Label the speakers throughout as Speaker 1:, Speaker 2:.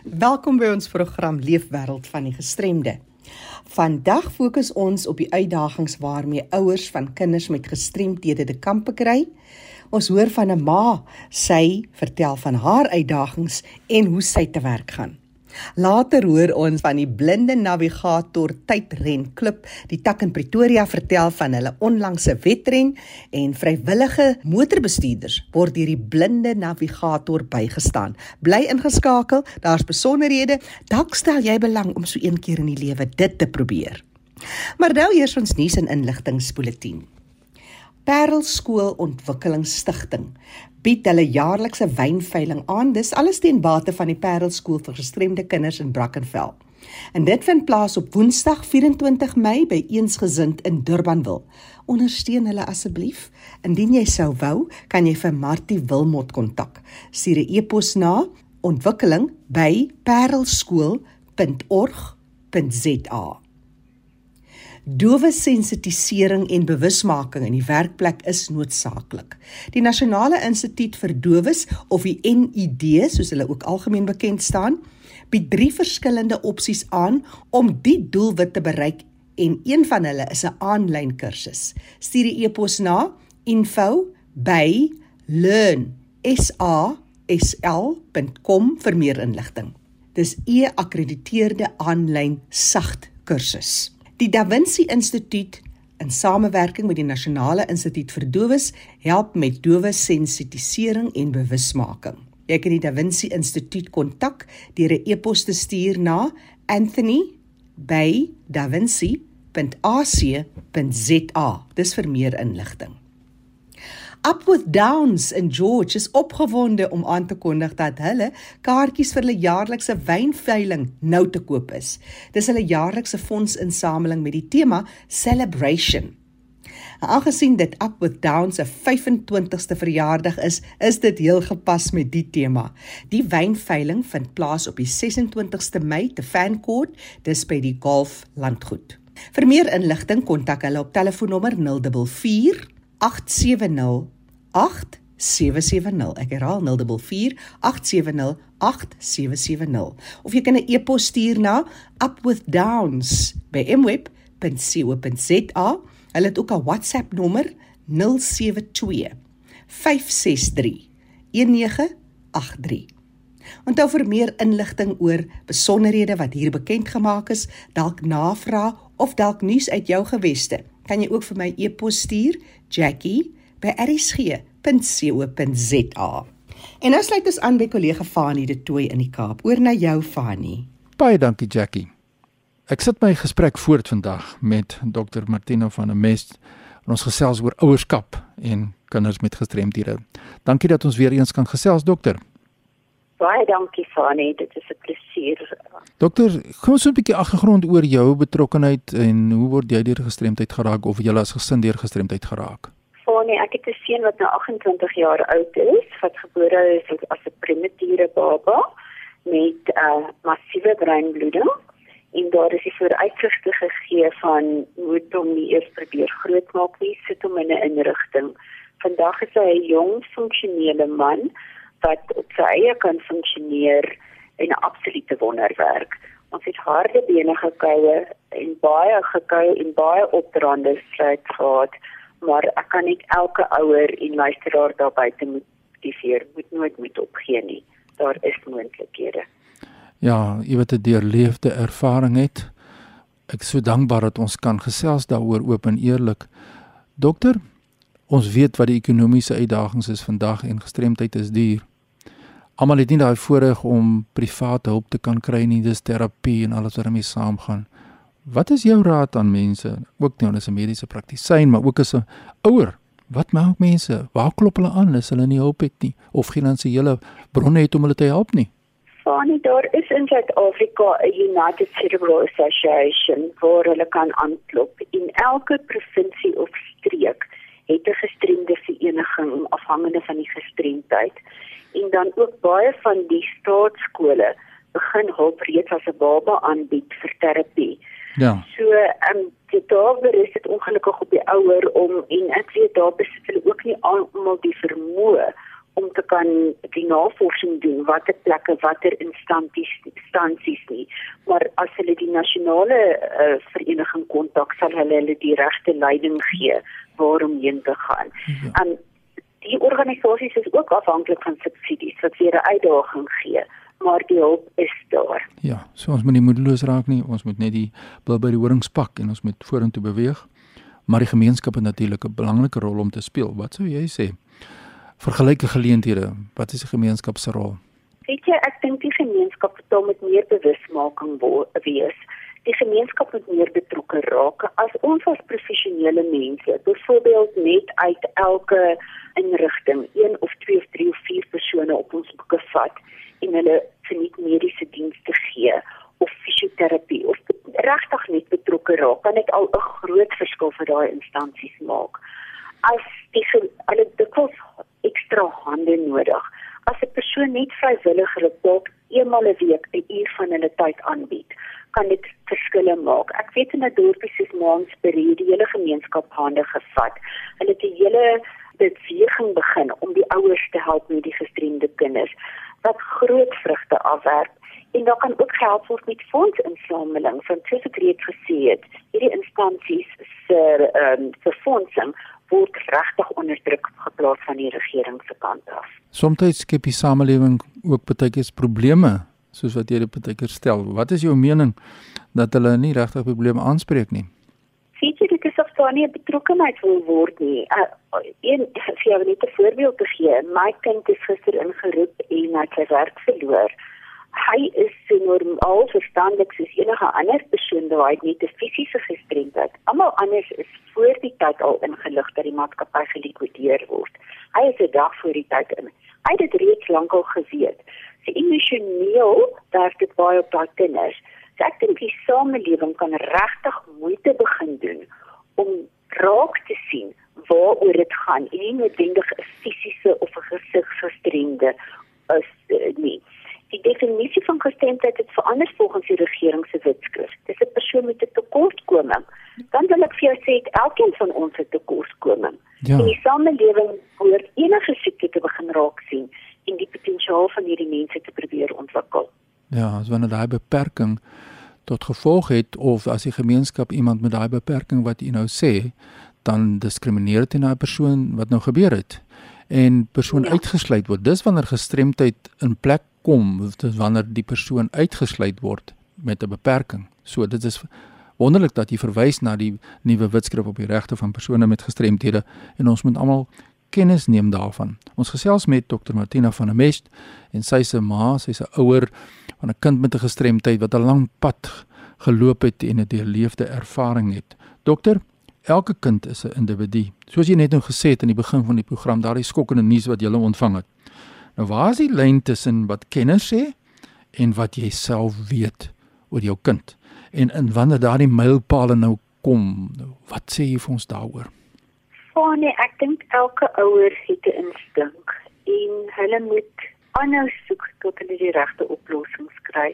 Speaker 1: Welkom by ons program Leefwêreld van die Gestremde. Vandag fokus ons op die uitdagings waarmee ouers van kinders met gestremthede te kampe kry. Ons hoor van 'n ma, sy vertel van haar uitdagings en hoe sy te werk gaan. Later hoor ons van die blinde navigator tydren klub. Die tak in Pretoria vertel van hulle onlangse wedren en vrywillige motorbestuurders word deur die blinde navigator bygestaan. Bly ingeskakel, daar's besonderhede. Dalk stel jy belang om so een keer in die lewe dit te probeer. Maar nou eers ons nuus en inligtingspulsatie. Parel Skool Ontwikkelingsstigting bied hulle jaarlikse wynveiling aan. Dis alles ten bate van die Parel Skool vir gestremde kinders in Brackenfell. En dit vind plaas op Woensdag 24 Mei by Eensgesind in Durbanville. Ondersteun hulle asseblief. Indien jy sou wou, kan jy vir Martie Wilmot kontak. Stuur 'n e-pos na ontwikkeling@parelskool.org.za. Dowe sensitisering en bewusmaking in die werkplek is noodsaaklik. Die Nasionale Instituut vir Dowes of die NID, soos hulle ook algemeen bekend staan, bied drie verskillende opsies aan om die doelwit te bereik en een van hulle is 'n aanlyn kursus. Stuur die e-pos na info@learn.sa.sl.com vir meer inligting. Dis 'n e-akkrediteerde aanlyn sagt kursus. Die Da Vinci Instituut in samewerking met die Nasionale Instituut vir Dowes help met dowe sensitisering en bewusmaking. Jy kan die Da Vinci Instituut kontak deur 'n e-pos te stuur na anthony@davinci.ac.za. Dis vir meer inligting. Up with Downs in George is opgewonde om aan te kondig dat hulle kaartjies vir hulle jaarlikse wynveiling nou te koop is. Dis hulle jaarlikse fondsinsameling met die tema Celebration. Aangesien dit Up with Downs se 25ste verjaardag is, is dit heel gepas met die tema. Die wynveiling vind plaas op die 26ste Mei te Fancourt, dis by die Golf Landgoed. Vir meer inligting kontak hulle op telefoonnommer 044 870 8770. Ek herhaal 044 870 8770. Of jy kan 'n e-pos stuur na upwithdowns@mweb.co.za. Hulle het ook 'n WhatsApp nommer 072 563 1983. Onthou vir meer inligting oor besonderhede wat hier bekend gemaak is, dalk navraag of dalk nuus uit jou geweste, kan jy ook vir my e-pos stuur jackie@rsg.co.za. En nou sluit ons aan by kollega Fanie de Tooi in die Kaap. Oor na jou Fanie.
Speaker 2: Baie dankie Jackie. Ek sit my gesprek voort vandag met Dr Martino van der Mest. Ons gesels oor ouerskap en kinders met gestremdhede. Dankie dat ons weer eens kan gesels dokter.
Speaker 3: Baie dankie Fanie, dit is 'n plesier.
Speaker 2: Dokter, kom ons 'n bietjie agtergrond oor jou betrokkeheid en hoe word jy deur gestremdheid geraak of jy as gesin deur gestremdheid geraak?
Speaker 3: Fanie, ek het 'n seun wat nou 28 jaar oud is, wat gebore is as 'n premature baba met 'n uh, massiewe breinbloeding en daar is die vooruitsigte gegee van moet hom nie eers probeer grootmaak nie, sit hom in 'n inrigting. Vandag is hy 'n jong funksionele man wat op sy eie kan funksioneer en 'n absolute wonderwerk. Ons het harde bene gekoue en baie gekou en baie opdraande sluit gehad, maar ek kan net elke ouer en luisteraar daar buite motiveer, moet nooit moet opgee nie. Daar is moontlikhede.
Speaker 2: Ja, jy wat 'n deurleefde ervaring het. Ek is so dankbaar dat ons kan gesels daaroor oop en eerlik. Dokter, ons weet wat die ekonomiese uitdagings is vandag en gestremdheid is duur almal het nie daai voorreg om private hulp te kan kry nie, dis terapie en alles wat daarmee saamgaan. Wat is jou raad aan mense, ook nou as 'n mediese praktisyn, maar ook as 'n ouer? Wat maak mense? Waar klop hulle aan as hulle nie hulp het nie of finansiële bronne het om hulle te help nie?
Speaker 3: Fanie, daar is in Suid-Afrika 'n United Cerebral Association waar hulle kan aanklop. In elke provinsie of streek het 'n gestremde vereniging afhangende van die gestremdheid en dan ook baie van die staatskole begin hulp reeds as 'n baba aanbied vir terapie.
Speaker 2: Ja.
Speaker 3: So, ehm um, daar is dit ongelukkig op die ouer om en ek weet daar besit hulle ook nie almal die vermoë om te kan die navorsing doen watter plekke watter instansies instansies nie maar as hulle die nasionale uh, vereniging kontak sal hulle hulle die regte leiding gee waarom heen te gaan ja. en die organisasies is ook afhanklik van subsidies wat weer 'n uitdaging gee maar die hulp is daar
Speaker 2: ja so ons moet nie moedeloos raak nie ons moet net die bil by die horings pak en ons moet vorentoe beweeg maar die gemeenskap het natuurlik 'n belangrike rol om te speel wat sou jy sê vergelyke geleenthede. Wat is die gemeenskap se rol?
Speaker 3: Weet jy, ek dink die gemeenskap moet met meer bewusmaking wees. Die gemeenskap moet meer betrokke raak. As ons as professionele mense, byvoorbeeld net uit elke inrigting een of twee of drie of vier persone op ons boeke vat en hulle verniet mediese dienste gee of fisioterapie of regtig net betrokke raak, kan dit al 'n groot verskil vir daai instansies maak. As die hulle dikwels ekstra hande nodig. As 'n persoon net vrywillig hulle dalk eenmal 'n week 'n uur van hulle tyd aanbied, kan dit verskille maak. Ek weet in 'n dorpie soos Maansbury, die hele gemeenskap hande gevat. Hulle het 'n hele beweging begin om die ouers te help met die gestremde kinders wat groot vrugte afwerp. En daar kan ook geld word met fondsinsameling van soos ek reeds gesê het. Hierdie instansies se ehm um, vir fondsing word regtig onder druk geplaas van die regering se kant af.
Speaker 2: Somstyds skep die samelewing ook baie keer probleme soos wat jy dit baie keer stel. Wat is jou mening dat hulle nie regtig probleme aanspreek nie?
Speaker 3: Sien jy dit is of daar nie betrokkenheid wil word nie. Uh, een vir jou net 'n voorbeeld te gee. My kind is gister ingeroep en hy het sy werk verloor hy is so normaal verstandelik soos enige ander persoon waar hy net 'n fisiese gestremdheid. Almal anders is voor die tyd al ingelig dat die maatskappy gelikwideer word. Hy is 'n dag voor die tyd in. Hy het dit reeds lankal geweet. Sy emosioneel daar dit baie op daai kinders. So ek dink die samelewing kan regtig moeite begin doen om raak te sien waaroor dit gaan. Nie noodwendig 'n fisiese of 'n gesigsgestremde is uh, nie die definisie van gestremdheid het verander volgens die regering se wetskrif. Dis 'n persoon met 'n tekortkoming. Dan wil ek vir jou sê elkeen van ons het 'n tekortkoming. Ja. In die samelewing hoort enige siekte te begin raak sien potensiaal van hierdie mense te probeer ontwikkel.
Speaker 2: Ja, as wanneer daai beperking tot gevolg het of as die gemeenskap iemand met daai beperking wat u nou sê, dan diskrimineer dit 'n persoon wat nou gebeur het en persoon ja. uitgesluit word. Dis wanneer gestremdheid in plek kom dis wanneer die persoon uitgesluit word met 'n beperking. So dit is wonderlik dat jy verwys na die nuwe wetskrif op die regte van persone met gestremthede en ons moet almal kennis neem daarvan. Ons gesels met Dr Martina van der Mest en sy se ma, sy's 'n ouer van 'n kind met 'n gestremdheid wat 'n lang pad geloop het en 'n deurleefde ervaring het. Dokter, elke kind is 'n individu. Soos jy net nou gesê het in die begin van die program, daardie skokkende nuus wat jy ontvang het. Nou waar is die lyn tussen wat kenners sê en wat jy self weet oor jou kind? En in wanneer daardie mylpale nou kom, nou, wat sê jy vir ons daaroor?
Speaker 3: Fanie, ek dink elke ouer het 'n instink en hulle moet aanhou soek tot hulle die regte oplossings kry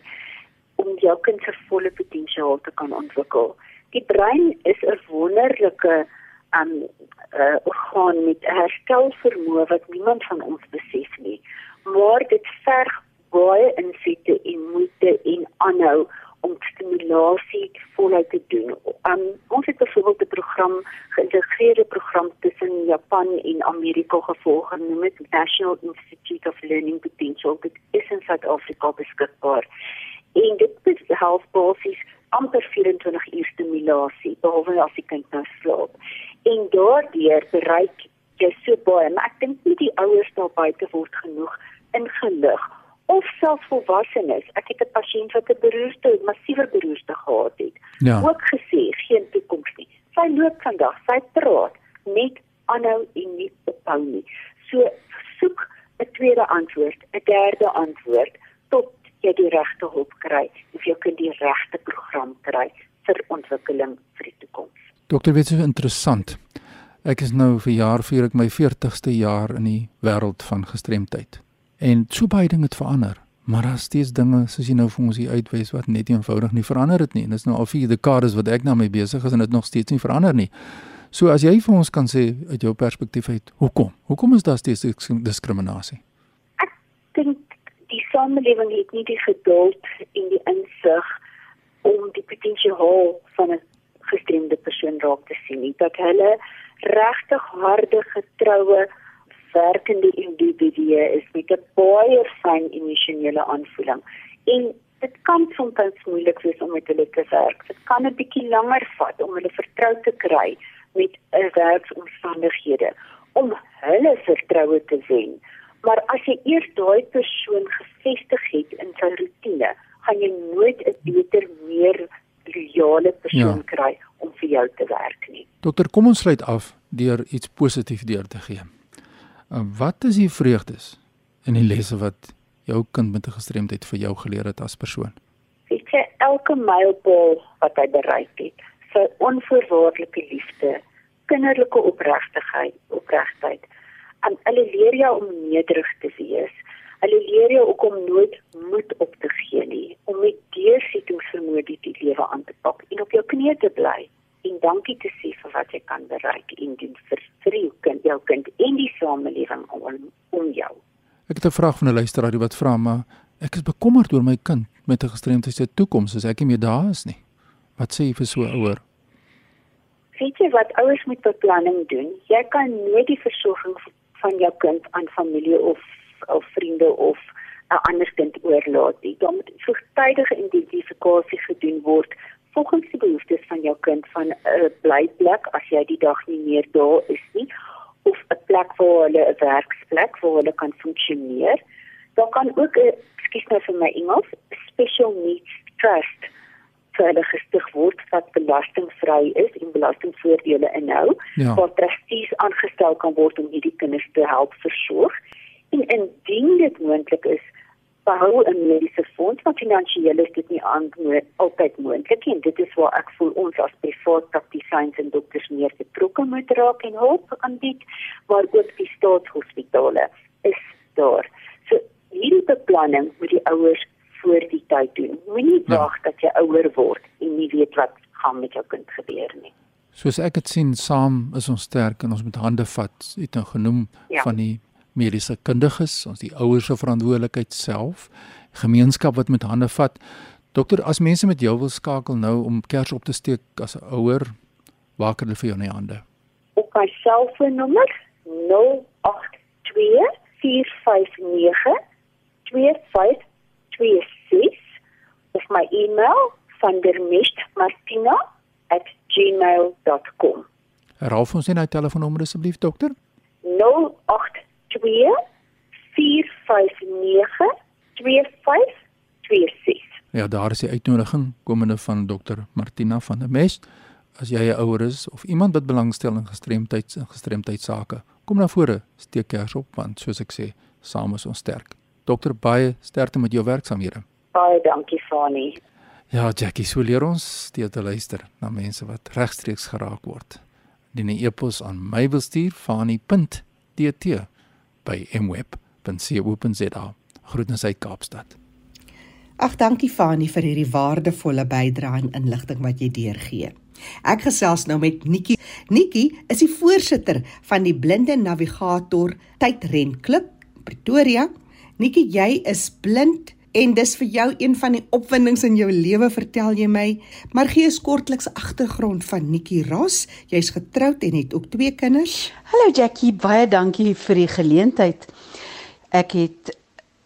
Speaker 3: om jou kind se volle potensiaal te kan ontwikkel. Die brein is 'n wonderlike um uh, orgaan met herstelvermoë wat niemand van ons besef nie. Maar dit verg baie insette en moeite en aanhou om stimulasie voluit te doen. Um ons het byvoorbeeld 'n program geïntegreerde program tussen Japan en Amerika gevolg genoem met National Institute of Learning Potential dit is in Suid-Afrika beskikbaar. En dit is help basies amper 24 uur stimulasie behalwe as die kind nou slaap en daardeur bereik jy so baie maar ek dink nie die ouers daar buite word genoeg ingelig of selfs volwassenes ek het 'n pasiënt wat 'n beroerte massiewe beroerte gehad het ja. ook gesê geen toekoms nie sy loop vandag sy praat net aanhou en nie ophou nie so soek 'n tweede antwoord 'n derde antwoord tot jy die regte hulp kry of jy kan die regte program kry vir ontwikkeling vir die toekoms
Speaker 2: Dokter, weet jy interessant. Ek is nou vir jaar vier ek my 40ste jaar in die wêreld van gestremdheid. En so baie dinge het verander, maar daar is steeds dinge soos jy nou vir ons hier uitwys wat net eenvoudig nie verander het nie. En dit is nou al vier dekades wat ek nou mee besig is en dit nog steeds nie verander nie. So as jy vir ons kan sê uit jou perspektief uit, hoekom? Hoekom is daar steeds diskriminasie?
Speaker 3: Ek dink die samelewing het nie die geduld en die insig om die potensiaal van 'n gestremde persoon raak te sien nie. Dat hulle regtig harde getroue werkende individue is met 'n baie fyn emosionele aanvoeling. En dit kan soms moeilik wees om met hulle te werk. Dit kan 'n bietjie langer vat om hulle vertrou te kry met 'n werksomstandighede om hulle vertroue te wen. Maar as jy eers daai persoon gevestig het in sy rotine, gaan jy nooit 'n beter, meer loyale persoon ja. kry om vir jou te werk nie.
Speaker 2: Dokter, kom ons sluit af deur iets positief deur te gee. Uh, wat is die vreugdes in die lesse wat jou kind met 'n gestremdheid vir jou geleer het as persoon?
Speaker 3: Ek sê elke mylpaal wat hy bereik het, sy onvoorwaardelike liefde, kinderlike opregtigheid, opregtheid. En hulle leer jou om nederig te wees. Hulle leer jou ook om nooit moed op te gee nie, om met deursettingsvermoë die, die lewe aan te pak en op jou knieë te bly en dankie te sê vir wat jy kan bereik en doen vir, vir jou kind, jou kind en die samelewing om om jou.
Speaker 2: Ek het 'n vraag van 'n luisteraar wat vra maar ek is bekommerd oor my kind met 'n gestremdheid se toekoms as ek nie meer daar is nie. Wat sê jy vir so 'n ouer?
Speaker 3: Weet jy wat ouers moet beplanning doen? Jy kan nooit die versorging van jou kind aan familie of of vriende of 'n ander kind oorlaat nie. Dan moet vroegtydige identifikasie gedoen word volgens die behoeftes van jou kind van 'n blyplek as jy die dag nie meer daar is nie of 'n plek waar hulle 'n werksplek waar hulle kan funksioneer. Daar kan ook 'n skies nou vir my Engels special needs trust vir hulle gestig word wat belastingvry is en belastingvoordele inhou ja. waar trustees aangestel kan word om hierdie kinders te help versorg. En indien dit moontlik is behou 'n mediese fonds wat finansiëel is dit nie aan altyd moontlik en dit is waar ek voel ons as privaat praktisyns en dokters meer betrokke moet raak en hulp aanbied maar ook die staatshospitale is daar so hierdie beplanning moet die ouers voor die tyd doen moenie ja. wag dat jy ouer word en nie weet wat gaan met jou kind gebeur nie
Speaker 2: soos ek dit sien saam is ons sterk en ons moet hande vat het nou genoem ja. van die mediese kundiges, ons die ouers se verantwoordelikheid self, gemeenskap wat met hande vat. Dokter, as mense met jou wil skakel nou om kers op te steek as 'n ouer, waar kan hulle vir jou in die hande?
Speaker 3: Op my selfoonnommer 082 459 2526 of my e-mail van dermestmartina@gmail.com.
Speaker 2: Herhaal ons net die telefoonnommer asseblief dokter.
Speaker 3: 082
Speaker 2: Ja, daar is die uitnodiging komende van dokter Martina van der Mest. As jy 'n ouer is of iemand wat belangstel in gestremdheid en gestremdheid sake, kom na vore, steek kers op want soos ek sê, saam is ons sterk. Dokter baie sterkte met jou werksamehede.
Speaker 3: Baie dankie Fani.
Speaker 2: Ja, Jackie, so leer ons steeds te luister na mense wat regstreeks geraak word. Die e-pos aan my wil stuur fani.dt by mweb.co.za. Groetens uit Kaapstad.
Speaker 1: Ag dankie Fani vir hierdie waardevolle bydrae en inligting wat jy deurgee. Ek gesels nou met Nikki. Nikki is die voorsitter van die Blinde Navigator Tydrenklub Pretoria. Nikki, jy is blind en dis vir jou een van die opwindings in jou lewe, vertel jy my. Maar gee 'n kortliks agtergrond van Nikki Ross. Jy's getroud en het ook twee kinders.
Speaker 4: Hallo Jackie, baie dankie vir die geleentheid. Ek het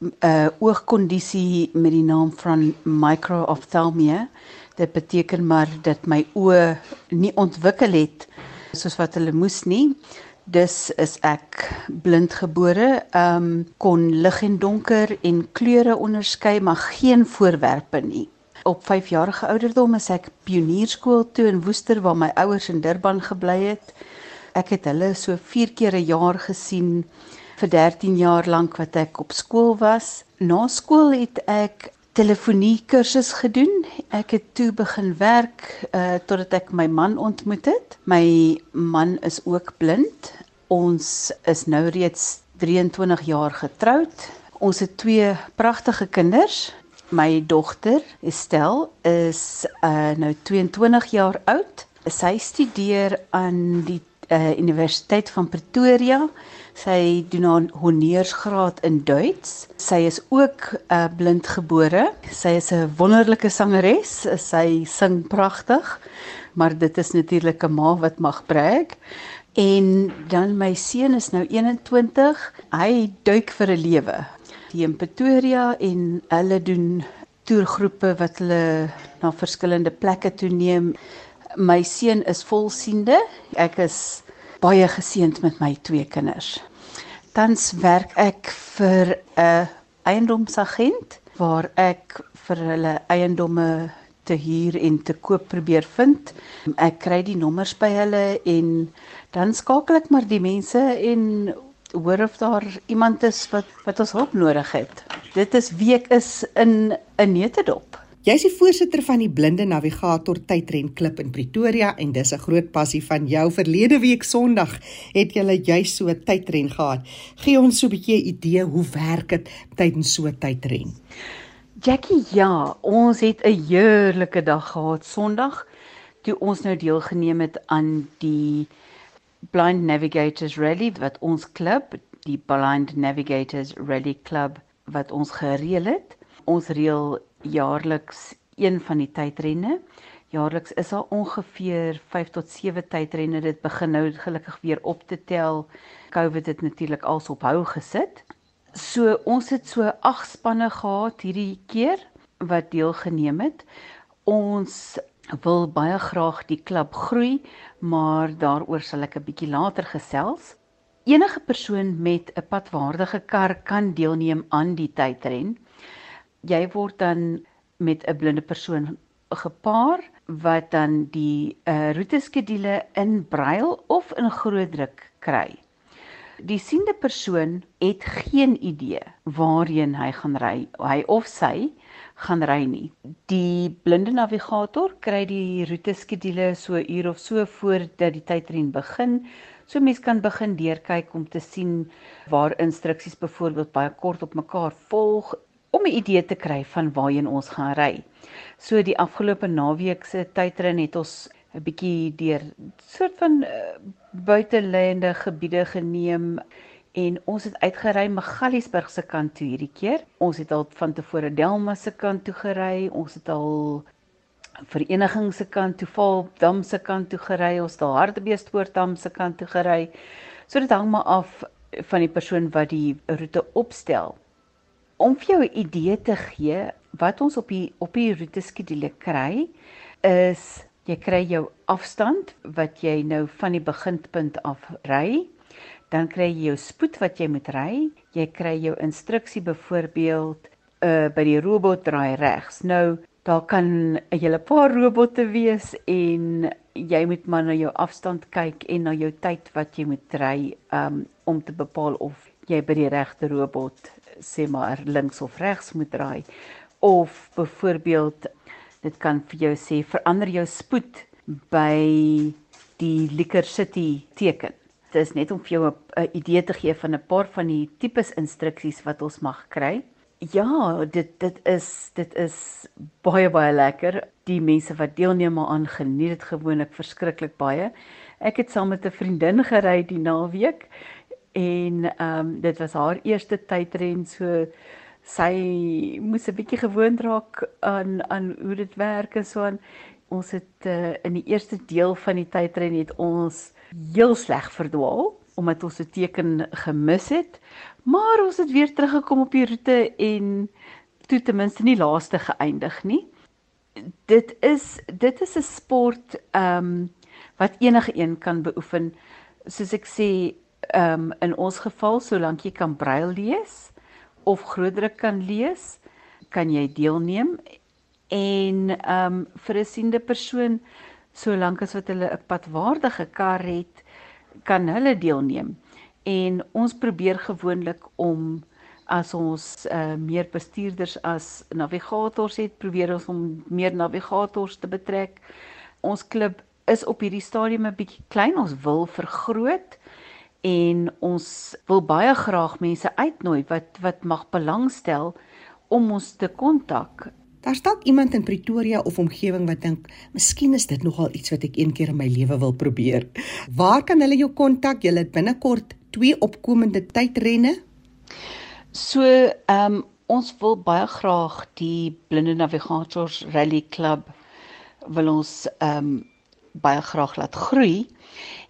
Speaker 4: 'n uh, oogkondisie met die naam van microphthalmia. Dit beteken maar dat my oë nie ontwikkel het soos wat hulle moes nie. Dus is ek blindgebore, ehm um, kon lig en donker en kleure onderskei, maar geen voorwerpe nie. Op 5-jarige ouderdom is ek pionierskool toe in Woester waar my ouers in Durban gebly het. Ek het hulle so 4 keer 'n jaar gesien vir 13 jaar lank wat ek op skool was. Na skool het ek telefonie kursus gedoen. Ek het toe begin werk uh totdat ek my man ontmoet het. My man is ook blind. Ons is nou reeds 23 jaar getroud. Ons het twee pragtige kinders. My dogter, Estelle, is uh nou 22 jaar oud Sy studeer aan die uh, Universiteit van Pretoria. Sy doen haar honeursgraad in Duits. Sy is ook uh, blindgebore. Sy is 'n wonderlike sangeres. Sy sing pragtig. Maar dit is natuurlik 'n ma wat mag brag. En dan my seun is nou 21. Hy duik vir 'n lewe. Die in Pretoria en hulle doen toergroepe wat hulle na verskillende plekke toe neem. My seun is volsiende. Ek is baie geseënd met my twee kinders. Tans werk ek vir 'n eiendomsagent waar ek vir hulle eiendomme te huur en te koop probeer vind. Ek kry die nommers by hulle en dan skakel ek maar die mense en hoor of daar iemand is wat wat ons hulp nodig het. Dit is wie ek is in 'n netedop.
Speaker 1: Jy is die voorsitter van die Blinde Navigator Tydrenklub in Pretoria en dis 'n groot passie van jou. Verlede week Sondag het jy juis so 'n tydren gehad. Gee ons so 'n bietjie 'n idee hoe werk dit tydens so 'n tydren?
Speaker 4: Jackie, ja, ons het 'n heerlike dag gehad Sondag toe ons nou deelgeneem het aan die Blind Navigators Rally wat ons klub, die Blind Navigators Rally Club wat ons gereël het. Ons reël jaarliks een van die tydrenne. Jaarliks is daar ongeveer 5 tot 7 tydrenne. Dit begin nou gelukkig weer op te tel. COVID het natuurlik als op hou gesit. So ons het so 8 spanne gehad hierdie keer wat deelgeneem het. Ons wil baie graag die klub groei, maar daaroor sal ek 'n bietjie later gesels. Enige persoon met 'n padwaardige kar kan deelneem aan die tydren. Jy word dan met 'n blinde persoon gepaar wat dan die uh, roeteskedule in brail of in groot druk kry. Die siende persoon het geen idee waarheen hy gaan ry, hy of sy gaan ry nie. Die blinde navigator kry die roeteskedule so uur of so voordat die tydren begin. So mens kan begin deurkyk om te sien waar instruksies byvoorbeeld baie kort op mekaar volg om 'n idee te kry van waarheen ons gaan ry. So die afgelope naweek se tydren het ons 'n bietjie deur soort van uh, buitelêende gebiede geneem en ons het uitgery Magaliesburg se kant toe hierdie keer. Ons het al van tevore Delma se kant toe gery. Ons het al Vereniging se kant toe, Valdam se kant toe gery. Ons het al Hartbeespoortdam se kant toe gery. So dit hang maar af van die persoon wat die roete opstel. Om vir jou 'n idee te gee wat ons op die op die roete skedule kry is jy kry jou afstand wat jy nou van die beginpunt af ry dan kry jy jou spoed wat jy moet ry. Jy kry jou instruksie byvoorbeeld uh by die robot draai regs. Nou daar kan 'n hele paar robotte wees en jy moet maar na jou afstand kyk en na jou tyd wat jy moet ry um om te bepaal of jy by die regte robot sê maar links of regs moet draai of byvoorbeeld dit kan vir jou sê verander jou spoed by die Liquor City teken dit is net om vir jou 'n idee te gee van 'n paar van die tipes instruksies wat ons mag kry. Ja, dit dit is dit is baie baie lekker. Die mense wat deelneem aan geniet dit gewoonlik verskriklik baie. Ek het saam met 'n vriendin gery die naweek en ehm um, dit was haar eerste tydren so sy moes 'n bietjie gewoond raak aan aan hoe dit werk en so aan. Ons het uh, in die eerste deel van die tydren het ons heel sleg verdwaal omdat ons 'n teken gemis het, maar ons het weer teruggekom op die roete en toe ten minste nie laaste geëindig nie. Dit is dit is 'n sport ehm um, wat enige een kan beoefen. Soos ek sê, ehm um, in ons geval solank jy kan brail lees of grootdruk kan lees, kan jy deelneem en ehm um, vir 'n siende persoon solank as wat hulle 'n padwaardige kar het, kan hulle deelneem. En ons probeer gewoonlik om as ons uh, meer bestuurders as navigators het, probeer ons om meer navigators te betrek. Ons klub is op hierdie stadium 'n bietjie klein, ons wil vergroot en ons wil baie graag mense uitnooi wat wat mag belangstel om ons te kontak
Speaker 1: Daar's dalk iemand in Pretoria of omgewing wat dink, "Miskien is dit nogal iets wat ek een keer in my lewe wil probeer." Waar kan hulle jou kontak? Jy het binnekort twee opkomende tydrenne.
Speaker 4: So, ehm um, ons wil baie graag die Blinde Navigators Rally Club wil ons ehm um, baie graag laat groei.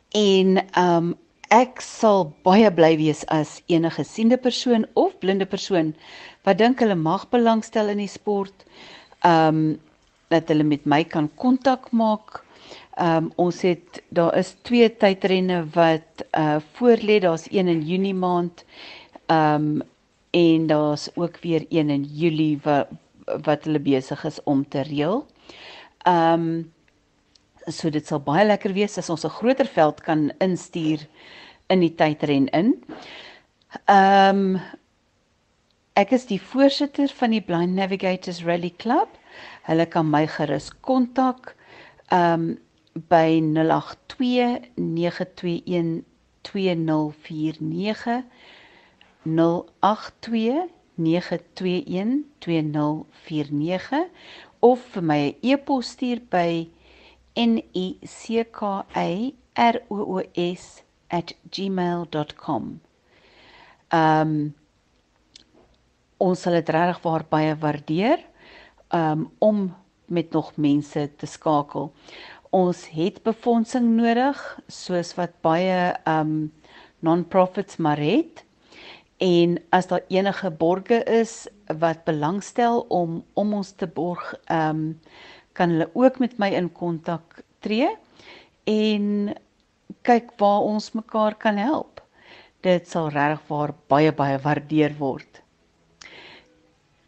Speaker 4: En ehm um, ek sal baie bly wees as enige siende persoon of blinde persoon wat dink hulle mag belangstel in die sport, ehm um, dat hulle met my kan kontak maak. Ehm um, ons het daar is twee tydrenne wat uh voorlê, daar's een in Junie maand. Ehm um, en daar's ook weer een in Julie wat wat hulle besig is om te reël. Ehm um, so dit sal baie lekker wees as ons 'n groter veld kan instuur in die tydren in. Ehm um, Ek is die voorsitter van die Blind Navigators Rally Club. Hulle kan my gerus kontak um by 082 921 2049 082 921 2049 of vir my 'n e-pos stuur by neckaroos@gmail.com. Um ons sal dit regtig waar baie waardeer um, om met nog mense te skakel. Ons het befondsing nodig soos wat baie um non-profits maar het. En as daar enige borge is wat belangstel om om ons te borg, um kan hulle ook met my in kontak tree en kyk waar ons mekaar kan help. Dit sal regtig waar baie baie waardeer word.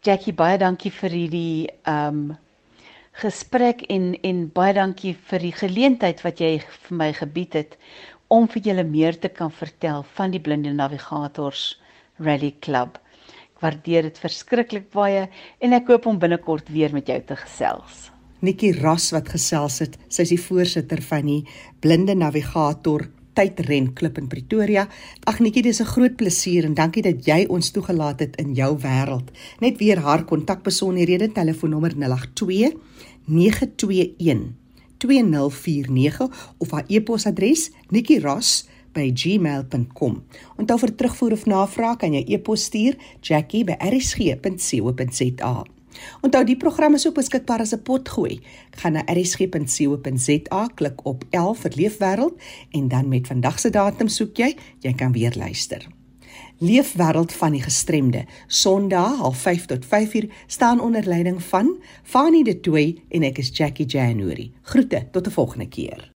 Speaker 4: Jackie baie dankie vir hierdie um gesprek en en baie dankie vir die geleentheid wat jy vir my gebied het om vir julle meer te kan vertel van die blinde navigators rally club. Ek waardeer dit verskriklik baie en ek hoop om binnekort weer met jou te gesels.
Speaker 1: Nikki Ras wat gesels het, sy is die voorsitter van die blinde navigator tydrenklub in Pretoria. Ag netjie, dis 'n groot plesier en dankie dat jy ons toegelaat het in jou wêreld. Net weer haar kontakbesonderhede telefoonnommer 082 921 2049 of haar e-posadres nikkiras@gmail.com. Onthou vir terugvoer of navraag kan jy e-pos stuur jackie@rsg.co.za. Onthou die program is ook beskikbaar as 'n potgooi. Gaan na erisg.co.za, klik op 11 vir Leefwêreld en dan met vandag se datum soek jy, jy kan weer luister. Leefwêreld van die gestremde, Sondag 05:30 tot 5:00 staan onder leiding van Fanie De Tooy en ek is Jackie January. Groete tot 'n volgende keer.